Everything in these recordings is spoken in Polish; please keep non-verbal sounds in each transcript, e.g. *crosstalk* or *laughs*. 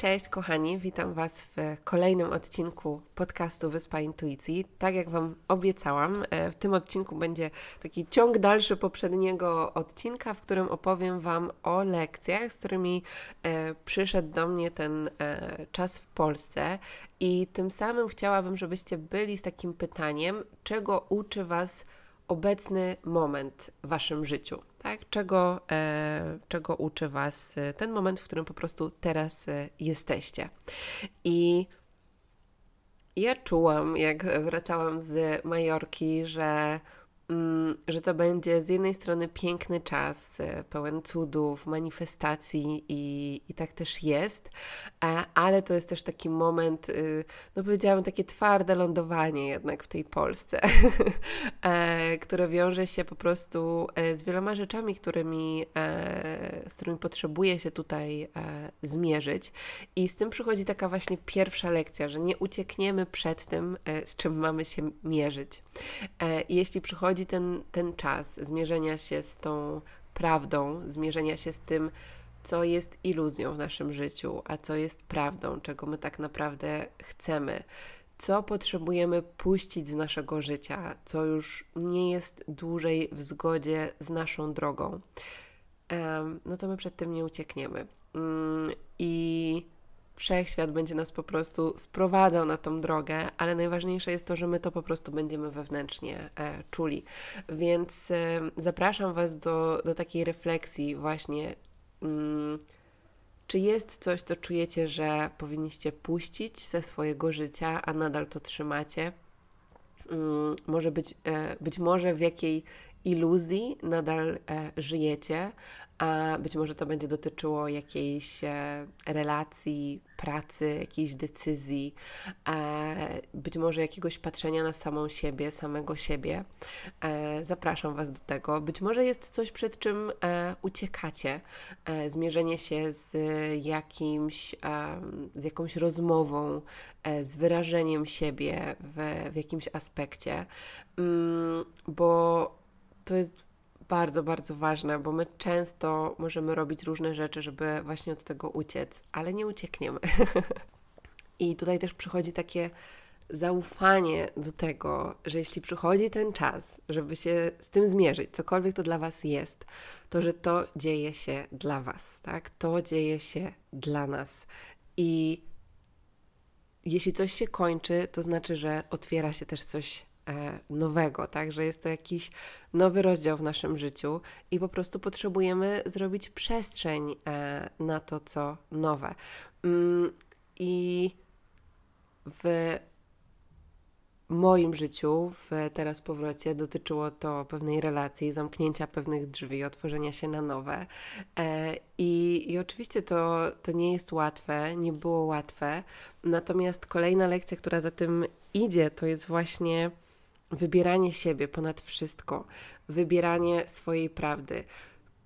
Cześć kochani, witam Was w kolejnym odcinku podcastu Wyspa Intuicji. Tak jak Wam obiecałam, e, w tym odcinku będzie taki ciąg dalszy poprzedniego odcinka, w którym opowiem Wam o lekcjach, z którymi e, przyszedł do mnie ten e, czas w Polsce i tym samym chciałabym, żebyście byli z takim pytaniem, czego uczy Was obecny moment w Waszym życiu tak? Czego, e, czego uczy Was e, ten moment, w którym po prostu teraz e, jesteście. I ja czułam, jak wracałam z Majorki, że że to będzie z jednej strony piękny czas, e, pełen cudów, manifestacji i, i tak też jest, e, ale to jest też taki moment, y, no powiedziałabym, takie twarde lądowanie jednak w tej Polsce, *laughs* e, które wiąże się po prostu z wieloma rzeczami, którymi, z którymi potrzebuje się tutaj zmierzyć. I z tym przychodzi taka właśnie pierwsza lekcja, że nie uciekniemy przed tym, z czym mamy się mierzyć. Jeśli przychodzi ten, ten czas zmierzenia się z tą prawdą, zmierzenia się z tym, co jest iluzją w naszym życiu, a co jest prawdą, czego my tak naprawdę chcemy, co potrzebujemy puścić z naszego życia, co już nie jest dłużej w zgodzie z naszą drogą, no to my przed tym nie uciekniemy. Mm, I wszechświat będzie nas po prostu sprowadzał na tą drogę, ale najważniejsze jest to, że my to po prostu będziemy wewnętrznie e, czuli. Więc e, zapraszam Was do, do takiej refleksji, właśnie. Mm, czy jest coś, co czujecie, że powinniście puścić ze swojego życia, a nadal to trzymacie? Mm, może być, e, być może w jakiej iluzji nadal e, żyjecie, a być może to będzie dotyczyło jakiejś e, relacji, pracy, jakiejś decyzji, e, być może jakiegoś patrzenia na samą siebie, samego siebie. E, zapraszam Was do tego. Być może jest coś, przed czym uciekacie, zmierzenie się z jakimś, z jakąś rozmową, z wyrażeniem siebie w, w jakimś aspekcie, mm, bo to jest bardzo, bardzo ważne, bo my często możemy robić różne rzeczy, żeby właśnie od tego uciec, ale nie uciekniemy. *laughs* I tutaj też przychodzi takie zaufanie do tego, że jeśli przychodzi ten czas, żeby się z tym zmierzyć, cokolwiek to dla Was jest, to że to dzieje się dla Was, tak? To dzieje się dla nas. I jeśli coś się kończy, to znaczy, że otwiera się też coś nowego, tak? Że jest to jakiś nowy rozdział w naszym życiu i po prostu potrzebujemy zrobić przestrzeń e, na to, co nowe. Mm, I w moim życiu, w teraz powrocie, dotyczyło to pewnej relacji, zamknięcia pewnych drzwi, otworzenia się na nowe. E, I, i oczywiście to, to nie jest łatwe, nie było łatwe. Natomiast kolejna lekcja, która za tym idzie, to jest właśnie wybieranie siebie ponad wszystko, wybieranie swojej prawdy,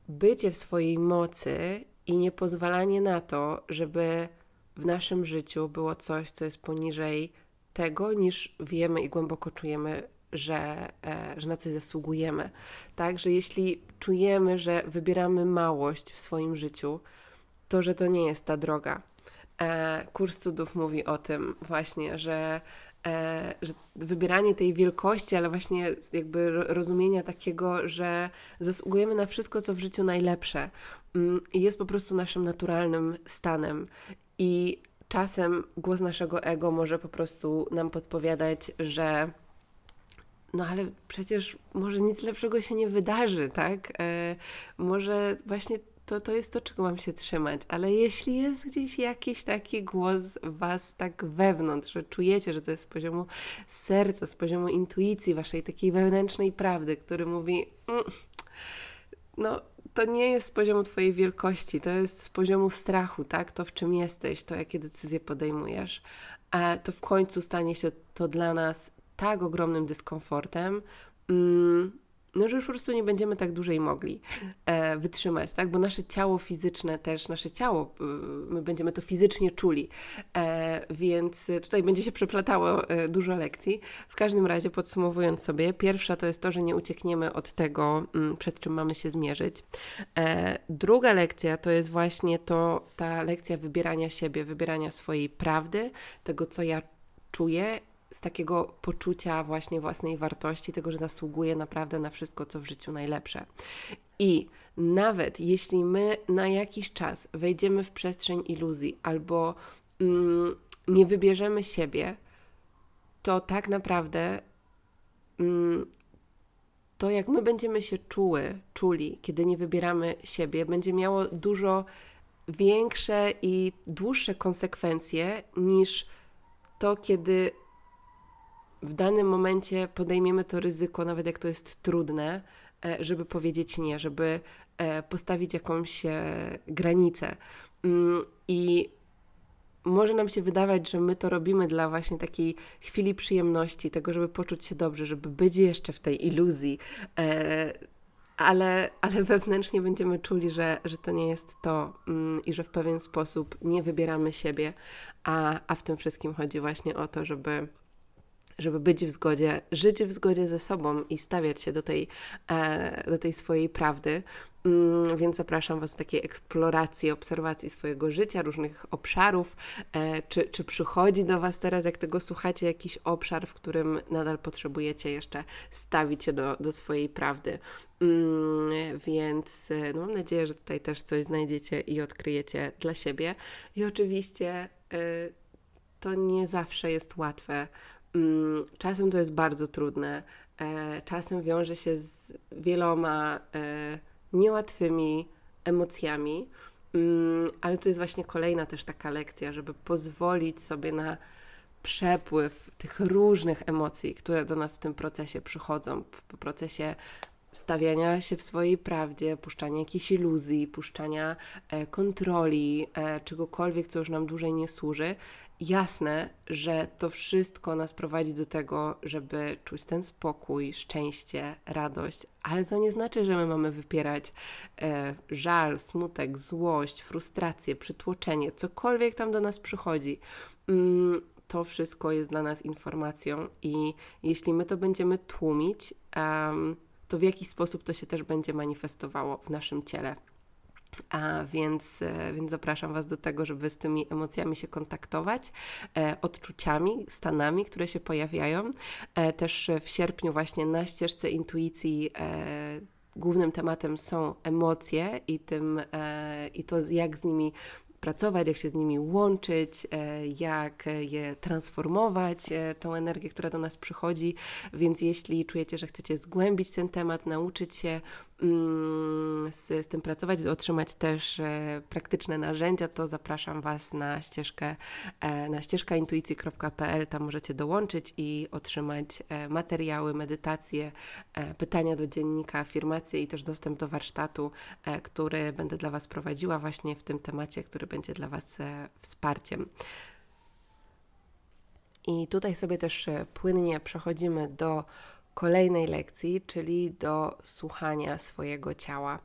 bycie w swojej mocy i nie pozwalanie na to, żeby w naszym życiu było coś, co jest poniżej tego, niż wiemy i głęboko czujemy, że, e, że na coś zasługujemy. Tak, że jeśli czujemy, że wybieramy małość w swoim życiu, to że to nie jest ta droga. E, kurs cudów mówi o tym właśnie, że że wybieranie tej wielkości, ale właśnie jakby rozumienia takiego, że zasługujemy na wszystko, co w życiu najlepsze mm, jest po prostu naszym naturalnym stanem. I czasem głos naszego ego może po prostu nam podpowiadać, że no ale przecież może nic lepszego się nie wydarzy, tak? E, może właśnie to, to jest to, czego mam się trzymać. Ale jeśli jest gdzieś jakiś taki głos Was tak wewnątrz, że czujecie, że to jest z poziomu serca, z poziomu intuicji, Waszej takiej wewnętrznej prawdy, który mówi, mm, no to nie jest z poziomu Twojej wielkości, to jest z poziomu strachu, tak? To, w czym jesteś, to, jakie decyzje podejmujesz. A to w końcu stanie się to dla nas tak ogromnym dyskomfortem, mm, no, że już po prostu nie będziemy tak dłużej mogli e, wytrzymać, tak? Bo nasze ciało fizyczne też, nasze ciało, y, my będziemy to fizycznie czuli, e, więc tutaj będzie się przeplatało e, dużo lekcji. W każdym razie, podsumowując sobie, pierwsza to jest to, że nie uciekniemy od tego, m, mm, przed czym mamy się zmierzyć. E, druga lekcja to jest właśnie to, ta lekcja wybierania siebie, wybierania swojej prawdy, tego, co ja czuję z takiego poczucia właśnie własnej wartości, tego, że zasługuje naprawdę na wszystko, co w życiu najlepsze. I nawet jeśli my na jakiś czas wejdziemy w przestrzeń iluzji albo mm, nie wybierzemy siebie, to tak naprawdę mm, to, jak my będziemy się czuły, czuli, kiedy nie wybieramy siebie, będzie miało dużo większe i dłuższe konsekwencje niż to, kiedy w danym momencie podejmiemy to ryzyko, nawet jak to jest trudne, e, żeby powiedzieć nie, żeby e, postawić jakąś e, granicę. Mm, I może nam się wydawać, że my to robimy dla właśnie takiej chwili przyjemności, tego, żeby poczuć się dobrze, żeby być jeszcze w tej iluzji, ale, ale *laughs* wewnętrznie będziemy czuli, że, że to nie jest to mm, i że w pewien sposób nie wybieramy siebie, a, a w tym wszystkim chodzi właśnie o to, żeby żeby być w zgodzie, żyć w zgodzie ze sobą i stawiać się do tej, e, do tej swojej prawdy. Mm, więc zapraszam Was do takiej eksploracji, obserwacji swojego życia, różnych obszarów. E, czy, czy przychodzi do Was teraz, jak tego słuchacie, jakiś obszar, w którym nadal potrzebujecie jeszcze stawić się do, do swojej prawdy? Mm, więc e, no, mam nadzieję, że tutaj też coś znajdziecie i odkryjecie dla siebie. I oczywiście to nie zawsze jest łatwe czasem to jest bardzo trudne, e, czasem wiąże się z wieloma e, niełatwymi emocjami, mm, ale to jest właśnie kolejna też taka lekcja, żeby pozwolić sobie na przepływ tych różnych emocji, które do nas w tym procesie przychodzą, w procesie stawiania się w swojej prawdzie, puszczania jakiejś iluzji, puszczania e, kontroli, czegokolwiek, co już nam dłużej nie służy, jasne, że to wszystko nas prowadzi do tego, żeby czuć ten spokój, szczęście, radość, ale to nie znaczy, że my mamy wypierać e, żal, smutek, złość, frustrację, przytłoczenie, cokolwiek tam do nas przychodzi. Mm, to wszystko jest dla nas informacją, i jeśli my to będziemy tłumić, um, to w jaki sposób to się też będzie manifestowało w naszym ciele. A więc, e, więc zapraszam Was do tego, żeby z tymi emocjami się kontaktować, e, odczuciami, stanami, które się pojawiają. E, też w sierpniu, właśnie na ścieżce intuicji, głównym tematem są emocje i, tym, i to, jak z nimi pracować, jak się z nimi łączyć, e, jak je transformować, e, tą energię, która do nas przychodzi. Więc jeśli czujecie, że chcecie zgłębić ten temat, nauczyć się mm, z, z tym pracować, otrzymać też e, praktyczne narzędzia, to zapraszam Was na ścieżkę na ścieżkaintuicji.pl. Tam możecie dołączyć i otrzymać materiały, medytacje, pytania do dziennika, afirmacje i też dostęp do warsztatu, który będę dla Was prowadziła właśnie w tym temacie, który będzie dla Was e, wsparciem. I tutaj sobie też e, płynnie przechodzimy do kolejnej lekcji, czyli do słuchania swojego ciała.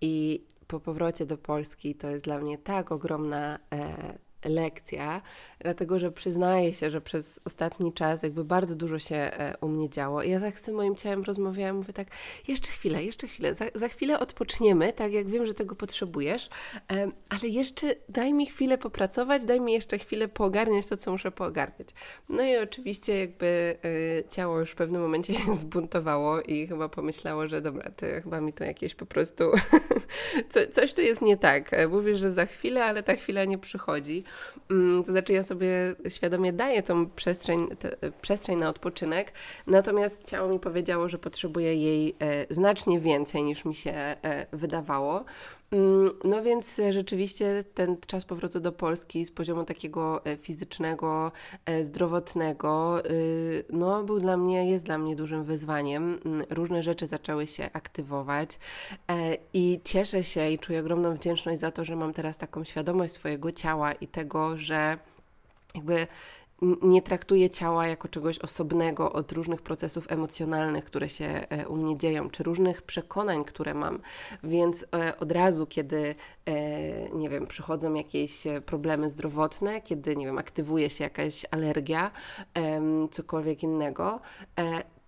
I po powrocie do Polski to jest dla mnie tak ogromna e, lekcja, dlatego że przyznaję się, że przez ostatni czas jakby bardzo dużo się e, u mnie działo. I ja tak z tym moim ciałem rozmawiałam, mówię tak, jeszcze chwilę, jeszcze chwilę, za, za chwilę odpoczniemy, tak jak wiem, że tego potrzebujesz, ale jeszcze daj mi chwilę popracować, daj mi jeszcze chwilę poogarniać to, co muszę poogarniać. No i oczywiście jakby e, ciało już w pewnym momencie się zbuntowało i chyba pomyślało, że dobra, to chyba mi to jakieś po prostu, *laughs* Co, coś tu jest nie tak. E, mówisz, że za chwilę, ale ta chwila nie przychodzi. Mm, to znaczy ja sobie świadomie daję tą przestrzeń, te, przestrzeń na odpoczynek, natomiast ciało mi powiedziało, że potrzebuje jej e, znacznie więcej niż mi się e, wydawało. Mm, no więc rzeczywiście ten czas powrotu do Polski z poziomu takiego e, fizycznego, e, zdrowotnego, y, no był dla mnie, jest dla mnie dużym wyzwaniem. Mm, różne rzeczy zaczęły się aktywować e, i cieszę się i czuję ogromną wdzięczność za to, że mam teraz taką świadomość swojego ciała i tego, że jakby nie traktuję ciała jako czegoś osobnego od różnych procesów emocjonalnych, które się e, u mnie dzieją, czy różnych przekonań, które mam. Więc e, od razu, kiedy, e, nie wiem, przychodzą jakieś problemy zdrowotne, kiedy, nie wiem, aktywuje się jakaś alergia, cokolwiek innego,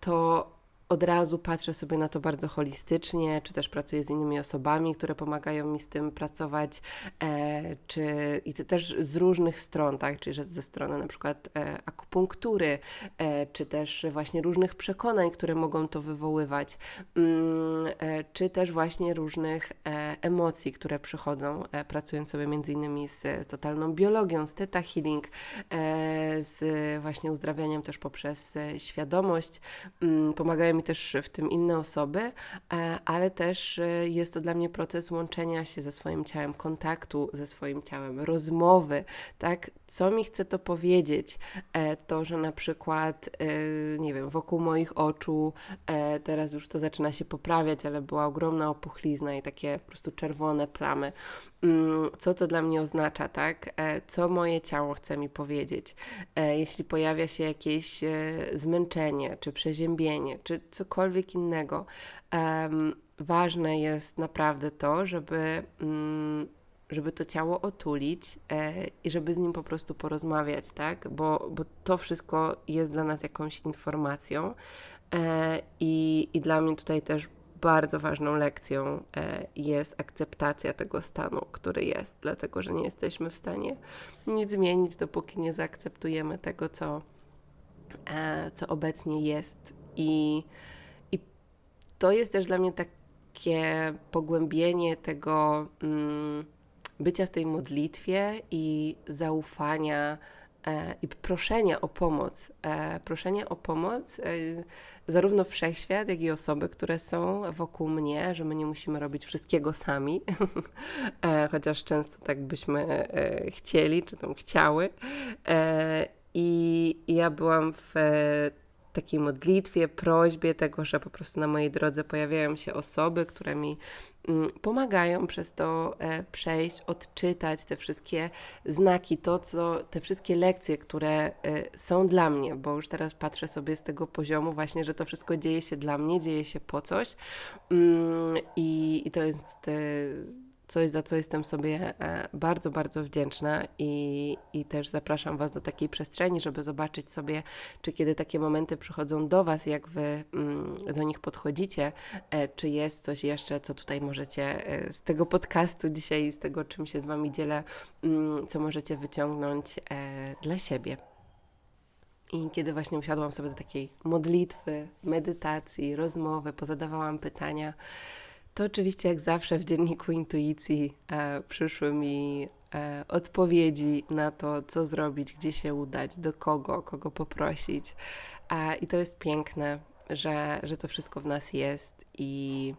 to od razu patrzę sobie na to bardzo holistycznie, czy też pracuję z innymi osobami, które pomagają mi z tym pracować, e, czy i też z różnych stron, tak, czyli ze strony na przykład e, akupunktury, e, czy też właśnie różnych przekonań, które mogą to wywoływać, mm, e, czy też właśnie różnych e, emocji, które przychodzą, e, pracując sobie między innymi z totalną biologią, z Theta Healing, z właśnie uzdrawianiem też poprzez świadomość, mm, pomagają mi też w tym inne osoby, e, ale też e, jest to dla mnie proces łączenia się ze swoim ciałem, kontaktu ze swoim ciałem, rozmowy, tak? Co mi chce to powiedzieć? E, to, że na przykład, nie wiem, wokół moich oczu teraz już to zaczyna się poprawiać, ale była ogromna opuchlizna i takie po prostu czerwone plamy. Mm, co to dla mnie oznacza, tak? E, co moje ciało chce mi powiedzieć. E, jeśli pojawia się jakieś e, zmęczenie, czy przeziębienie, czy cokolwiek innego, ważne jest naprawdę to, żeby mm, żeby to ciało otulić i żeby z nim po prostu porozmawiać, tak? Bo, bo to wszystko jest dla nas jakąś informacją. I, I dla mnie tutaj też bardzo ważną lekcją e, jest akceptacja tego stanu, który jest, dlatego że nie jesteśmy w stanie nic zmienić, dopóki nie zaakceptujemy tego, co, e, co obecnie jest. I, I to jest też dla mnie takie pogłębienie tego mm, bycia w tej modlitwie i zaufania i proszenia o pomoc. E, proszenia o pomoc e, zarówno wszechświat, jak i osoby, które są wokół mnie, że my nie musimy robić wszystkiego sami, *laughs* e, chociaż często tak byśmy e, chcieli, czy tam chciały. E, I ja byłam w takiej modlitwie, prośbie tego, że po prostu na mojej drodze pojawiają się osoby, które mi Mm, pomagają przez to e, przejść, odczytać te wszystkie znaki, to co, te wszystkie lekcje, które e, są dla mnie, bo już teraz patrzę sobie z tego poziomu właśnie, że to wszystko dzieje się dla mnie, dzieje się po coś. Mm, i, i to jest coś, za co jestem sobie e, bardzo, bardzo wdzięczna i, i też zapraszam Was do takiej przestrzeni, żeby zobaczyć sobie, czy kiedy takie momenty przychodzą do Was, jak Wy mm, do nich podchodzicie, e, czy jest coś jeszcze, co tutaj możecie e, z tego podcastu dzisiaj, z tego, czym się z Wami dzielę, mm, co możecie wyciągnąć dla siebie. I kiedy właśnie usiadłam sobie do takiej modlitwy, medytacji, rozmowy, pozadawałam pytania, to oczywiście, jak zawsze, w dzienniku intuicji e, przyszły mi e, odpowiedzi na to, co zrobić, gdzie się udać, do kogo, kogo poprosić. E, I to jest piękne, że, że to wszystko w nas jest i.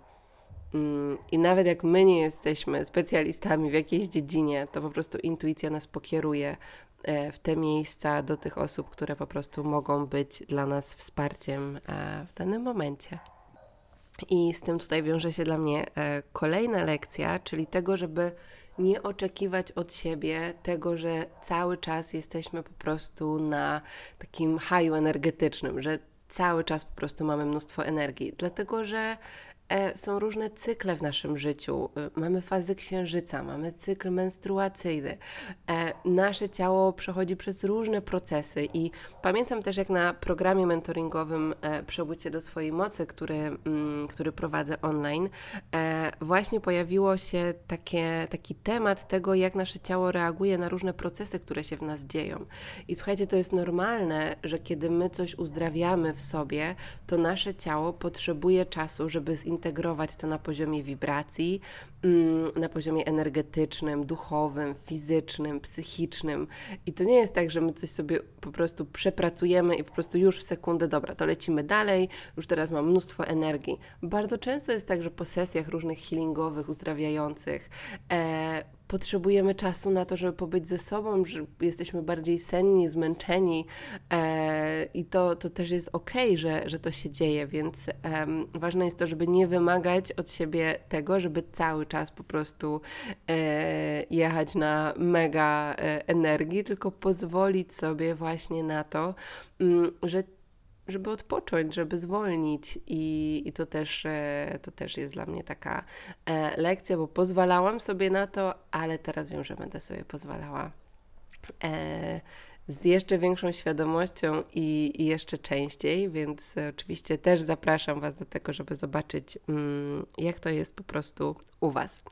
Mm, I nawet jak my nie jesteśmy specjalistami w jakiejś dziedzinie, to po prostu intuicja nas pokieruje e, w te miejsca do tych osób, które po prostu mogą być dla nas wsparciem e, w danym momencie. I z tym tutaj wiąże się dla mnie e, kolejna lekcja, czyli tego, żeby nie oczekiwać od siebie tego, że cały czas jesteśmy po prostu na takim haju energetycznym, że cały czas po prostu mamy mnóstwo energii, dlatego że są różne cykle w naszym życiu. E, mamy fazy księżyca, mamy cykl menstruacyjny. E, nasze ciało przechodzi przez różne procesy i pamiętam też, jak na programie mentoringowym Przebudźcie do swojej mocy, który, mm, który prowadzę online, właśnie pojawiło się takie, taki temat tego, jak nasze ciało reaguje na różne procesy, które się w nas dzieją. I słuchajcie, to jest normalne, że kiedy my coś uzdrawiamy w sobie, to nasze ciało potrzebuje czasu, żeby zintegrować integrować to na poziomie wibracji, mm, na poziomie energetycznym, duchowym, fizycznym, psychicznym. I to nie jest tak, że my coś sobie po prostu przepracujemy i po prostu już w sekundę, dobra, to lecimy dalej, już teraz mam mnóstwo energii. Bardzo często jest tak, że po sesjach różnych healingowych, uzdrawiających, e, potrzebujemy czasu na to, żeby pobyć ze sobą, że jesteśmy bardziej senni, zmęczeni e, i to, to też jest ok, że, że to się dzieje, więc e, ważne jest to, żeby nie wymagać od siebie tego, żeby cały czas po prostu e, jechać na mega e, energii, tylko pozwolić sobie właśnie na to, m, mm, że żeby odpocząć, żeby zwolnić i, i to, też, e, to też jest dla mnie taka e, lekcja, bo pozwalałam sobie na to, ale teraz wiem, że będę sobie pozwalała z jeszcze większą świadomością i, i, jeszcze częściej, więc oczywiście też zapraszam Was do tego, żeby zobaczyć, mm, jak to jest po prostu u Was.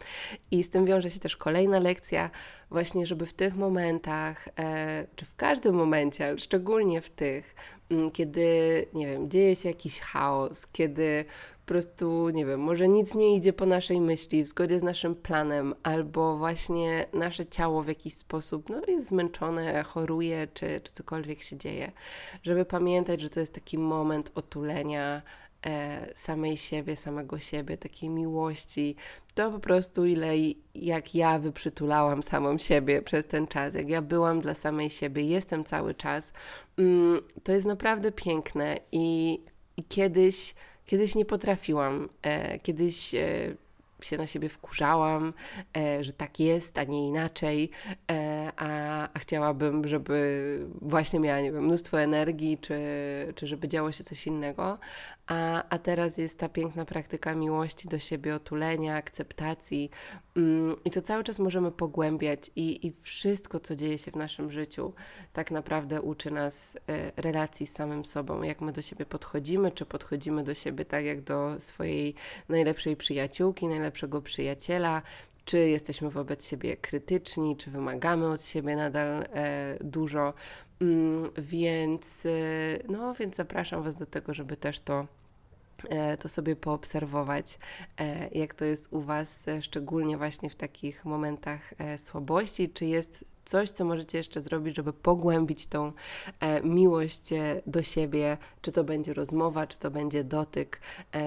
I z tym wiąże się też kolejna lekcja, właśnie, żeby w tych momentach, e, czy w każdym momencie, ale szczególnie w tych, mm, kiedy, nie wiem, dzieje się jakiś chaos, kiedy po prostu, nie wiem, może nic nie idzie po naszej myśli, w zgodzie z naszym planem, albo właśnie nasze ciało w jakiś sposób no, jest zmęczone, choruje, czy, czy cokolwiek się dzieje, żeby pamiętać, że to jest taki moment otulenia, samej siebie, samego siebie, takiej miłości. To po prostu ile jak ja wyprzytulałam samą siebie przez ten czas, jak ja byłam dla samej siebie, jestem cały czas, mm, to jest naprawdę piękne i, i kiedyś, kiedyś nie potrafiłam, e, kiedyś e, się na siebie wkurzałam, e, że tak jest, a nie inaczej, e, a, a, chciałabym, żeby właśnie miała nie wiem, mnóstwo energii, czy, czy żeby działo się coś innego. A, a teraz jest ta piękna praktyka miłości do siebie, otulenia, akceptacji. Mm, I to cały czas możemy pogłębiać, i, i wszystko, co dzieje się w naszym życiu, tak naprawdę uczy nas e, relacji z samym sobą. Jak my do siebie podchodzimy, czy podchodzimy do siebie tak, jak do swojej najlepszej przyjaciółki, najlepszego przyjaciela, czy jesteśmy wobec siebie krytyczni, czy wymagamy od siebie nadal e, dużo. Mm, więc, e, no, więc zapraszam Was do tego, żeby też to to sobie poobserwować, e, jak to jest u Was, e, szczególnie właśnie w takich momentach słabości, czy jest coś, co możecie jeszcze zrobić, żeby pogłębić tą miłość do siebie, czy to będzie rozmowa, czy to będzie dotyk,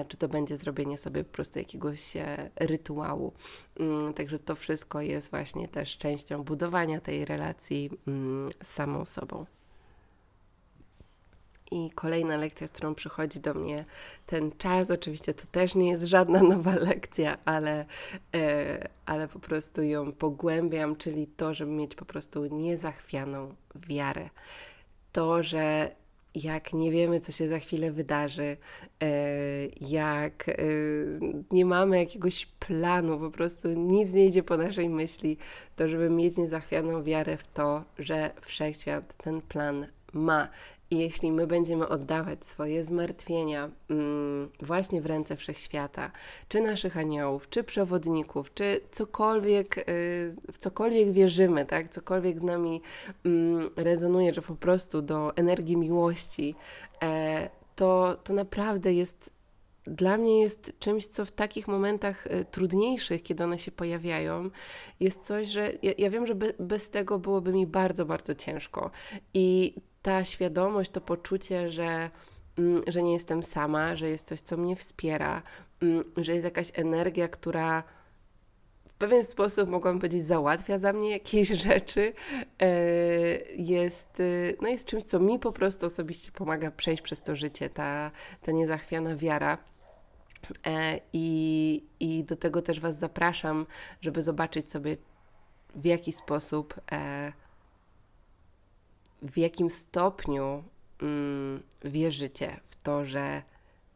czy to będzie zrobienie sobie po prostu jakiegoś rytuału. Mm, także to wszystko jest właśnie też częścią budowania tej relacji mm, z samą sobą. I kolejna lekcja, z którą przychodzi do mnie ten czas, oczywiście to też nie jest żadna *laughs* nowa lekcja, ale, e, ale po prostu ją pogłębiam, czyli to, żeby mieć po prostu niezachwianą wiarę. To, że jak nie wiemy, co się za chwilę wydarzy, e, jak e, nie mamy jakiegoś planu, po prostu nic nie idzie po naszej myśli, to żeby mieć niezachwianą wiarę w to, że wszechświat ten plan ma i jeśli my będziemy oddawać swoje zmartwienia mm, właśnie w ręce wszechświata, czy naszych aniołów, czy przewodników, czy cokolwiek, y, w cokolwiek wierzymy, tak, cokolwiek z nami mm, rezonuje, że po prostu do energii miłości, e, to, to naprawdę jest dla mnie jest czymś, co w takich momentach y, trudniejszych, kiedy one się pojawiają, jest coś, że ja, ja wiem, że be, bez tego byłoby mi bardzo, bardzo ciężko. I ta świadomość, to poczucie, że, mm, że nie jestem sama, że jest coś, co mnie wspiera, mm, że jest jakaś energia, która w pewien sposób, mogłam powiedzieć, załatwia za mnie jakieś *laughs* rzeczy, e, jest, y, no jest czymś, co mi po prostu osobiście pomaga przejść przez to życie, ta, ta niezachwiana wiara. E, I, I do tego też Was zapraszam, żeby zobaczyć sobie, w jaki sposób e, w jakim stopniu mm, wierzycie w to, że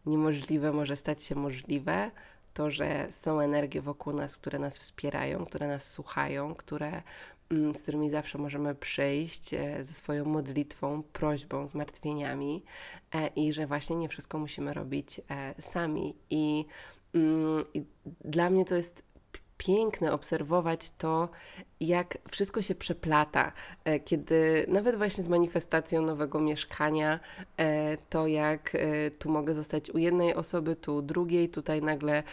niemożliwe może stać się możliwe, to, że są energie wokół nas, które nas wspierają, które nas słuchają, które, mm, z którymi zawsze możemy przyjść e, ze swoją modlitwą, prośbą, zmartwieniami e, i że właśnie nie wszystko musimy robić e, sami. I, mm, I dla mnie to jest piękne obserwować to, jak wszystko się przeplata, e, kiedy nawet właśnie z manifestacją nowego mieszkania, e, to jak e, tu mogę zostać u jednej osoby, tu drugiej, tutaj nagle,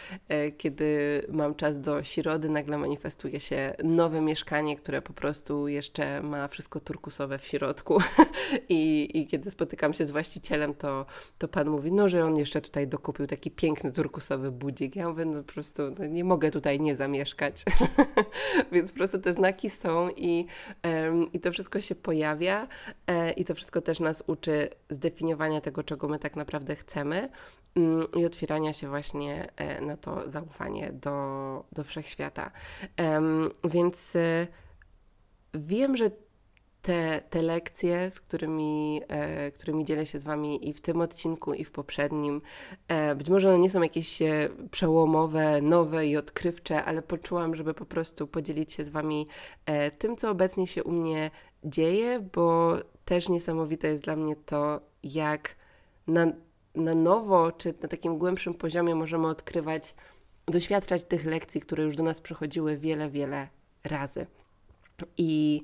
kiedy mam czas do środy, nagle manifestuje się nowe mieszkanie, które po prostu jeszcze ma wszystko turkusowe w środku *laughs* I, i kiedy spotykam się z właścicielem, to, to pan mówi, no, że on jeszcze tutaj dokupił taki piękny turkusowy budzik. Ja mówię, no po prostu no, nie mogę tutaj nie zamieszkać. *laughs* Więc po prostu te znaki są i, i to wszystko się pojawia e, i to wszystko też nas uczy zdefiniowania tego, czego my tak naprawdę chcemy mm, i otwierania się właśnie e, na to zaufanie do, do wszechświata. Więc e, wiem, że te, te lekcje, z którymi, e, którymi dzielę się z Wami i w tym odcinku, i w poprzednim. E, być może one nie są jakieś e, przełomowe, nowe i odkrywcze, ale poczułam, żeby po prostu podzielić się z Wami e, tym, co obecnie się u mnie dzieje, bo też niesamowite jest dla mnie to, jak na, na nowo, czy na takim głębszym poziomie możemy odkrywać, doświadczać tych lekcji, które już do nas przychodziły wiele, wiele razy. I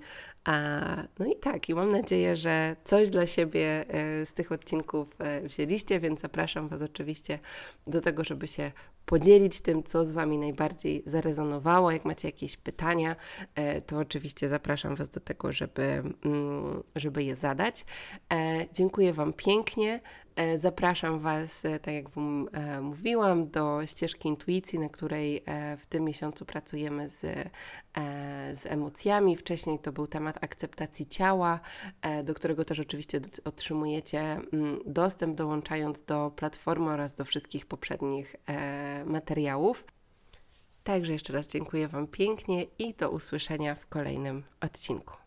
no i tak, i mam nadzieję, że coś dla siebie e, z tych odcinków e, wzięliście, więc zapraszam Was oczywiście do tego, żeby się podzielić tym, co z Wami najbardziej zarezonowało. Jak macie jakieś pytania, e, to oczywiście zapraszam Was do tego, żeby, mm, żeby je zadać. Dziękuję Wam pięknie. E, zapraszam Was, e, tak jak Wam e, mówiłam, do ścieżki intuicji, na której w tym miesiącu pracujemy z, z emocjami. Wcześniej to był temat akceptacji ciała, do którego też oczywiście otrzymujecie mm, dostęp, dołączając do platformy oraz do wszystkich poprzednich materiałów. Także jeszcze raz dziękuję Wam pięknie i do usłyszenia w kolejnym odcinku.